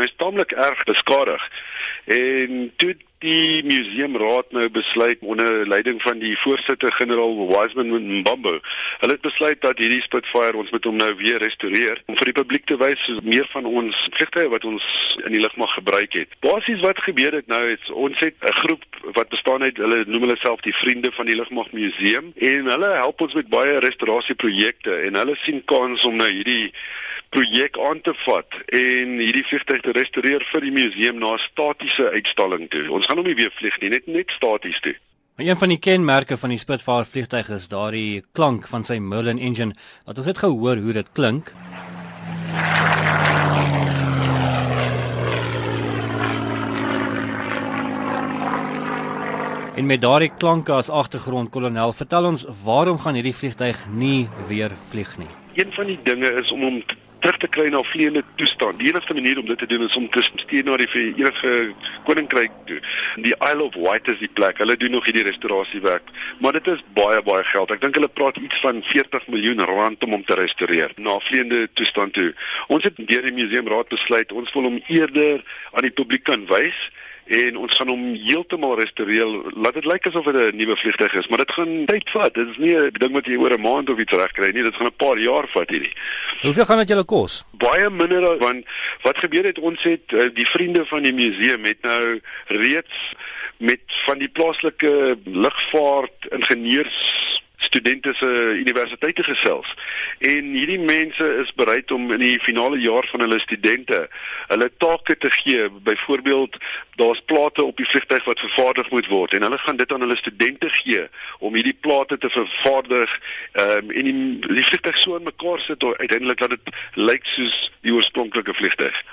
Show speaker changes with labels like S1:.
S1: Hy's taamlik erg beskadig. En toe die museumraad nou besluit onder leiding van die voorsitter generaal Wiseman Mbambo. Hulle het besluit dat hierdie Spitfire ons moet hom nou weer restoreer om vir die publiek te wys meer van ons vliegtye wat ons in die lugmag gebruik het. Basies wat gebeur het nou is ons het 'n groep wat bestaan uit hulle noem hulle self die vriende van die lugmag museum en hulle help ons met baie restaurasieprojekte en hulle sien kans om nou hierdie projek aan te vat en hierdie vliegtuig te restoreer vir die museum na 'n statiese uitstalling toe. Ons gaan hom nie weer vlieg nie, net net staties toe.
S2: Een van die kenmerke van die Spitfire vliegtuig is daardie klank van sy Merlin engine. Wat ons het gehoor hoe dit klink. En met daardie klanke as agtergrond, kolonel, vertel ons waarom gaan hierdie vliegtuig nie weer vlieg nie?
S1: Een van die dinge is om hom terug te kry na vleiende toestand. Die enigste manier om dit te doen is om te stuur na die Verenigde Koninkryk toe. Die Isle of Wight is die plek. Hulle doen nog hierdie restaurasiewerk, maar dit is baie baie geld. Ek dink hulle praat iets van 40 miljoen rand om hom te restoreer na vleiende toestand toe. Ons het deur die museumraad besluit ons wil hom eerder aan die publiek kan wys en ons gaan hom heeltemal restoreer. Laat dit lyk asof dit 'n nuwe vliegtuig is, maar dit gaan tyd vat. Dit is nie 'n ding wat jy oor 'n maand of iets regkry nie. Dit gaan 'n paar jaar vat hierdie.
S2: Hoeveel gaan dit julle kos?
S1: Baie minder want wat gebeur het ons het eh, die vriende van die museum het nou reeds met van die plaaslike lugvaart ingenieurs studente se universiteite gesels. En hierdie mense is bereid om in die finale jaar van hulle studente hulle take te gee. Byvoorbeeld, daar's plate op die vliegtuig wat vervaardig moet word en hulle gaan dit aan hulle studente gee om hierdie plate te vervaardig um, en die, die vliegtuig so in mekaar sit uiteindelik dat dit lyk soos die oorspronklike vliegtuig.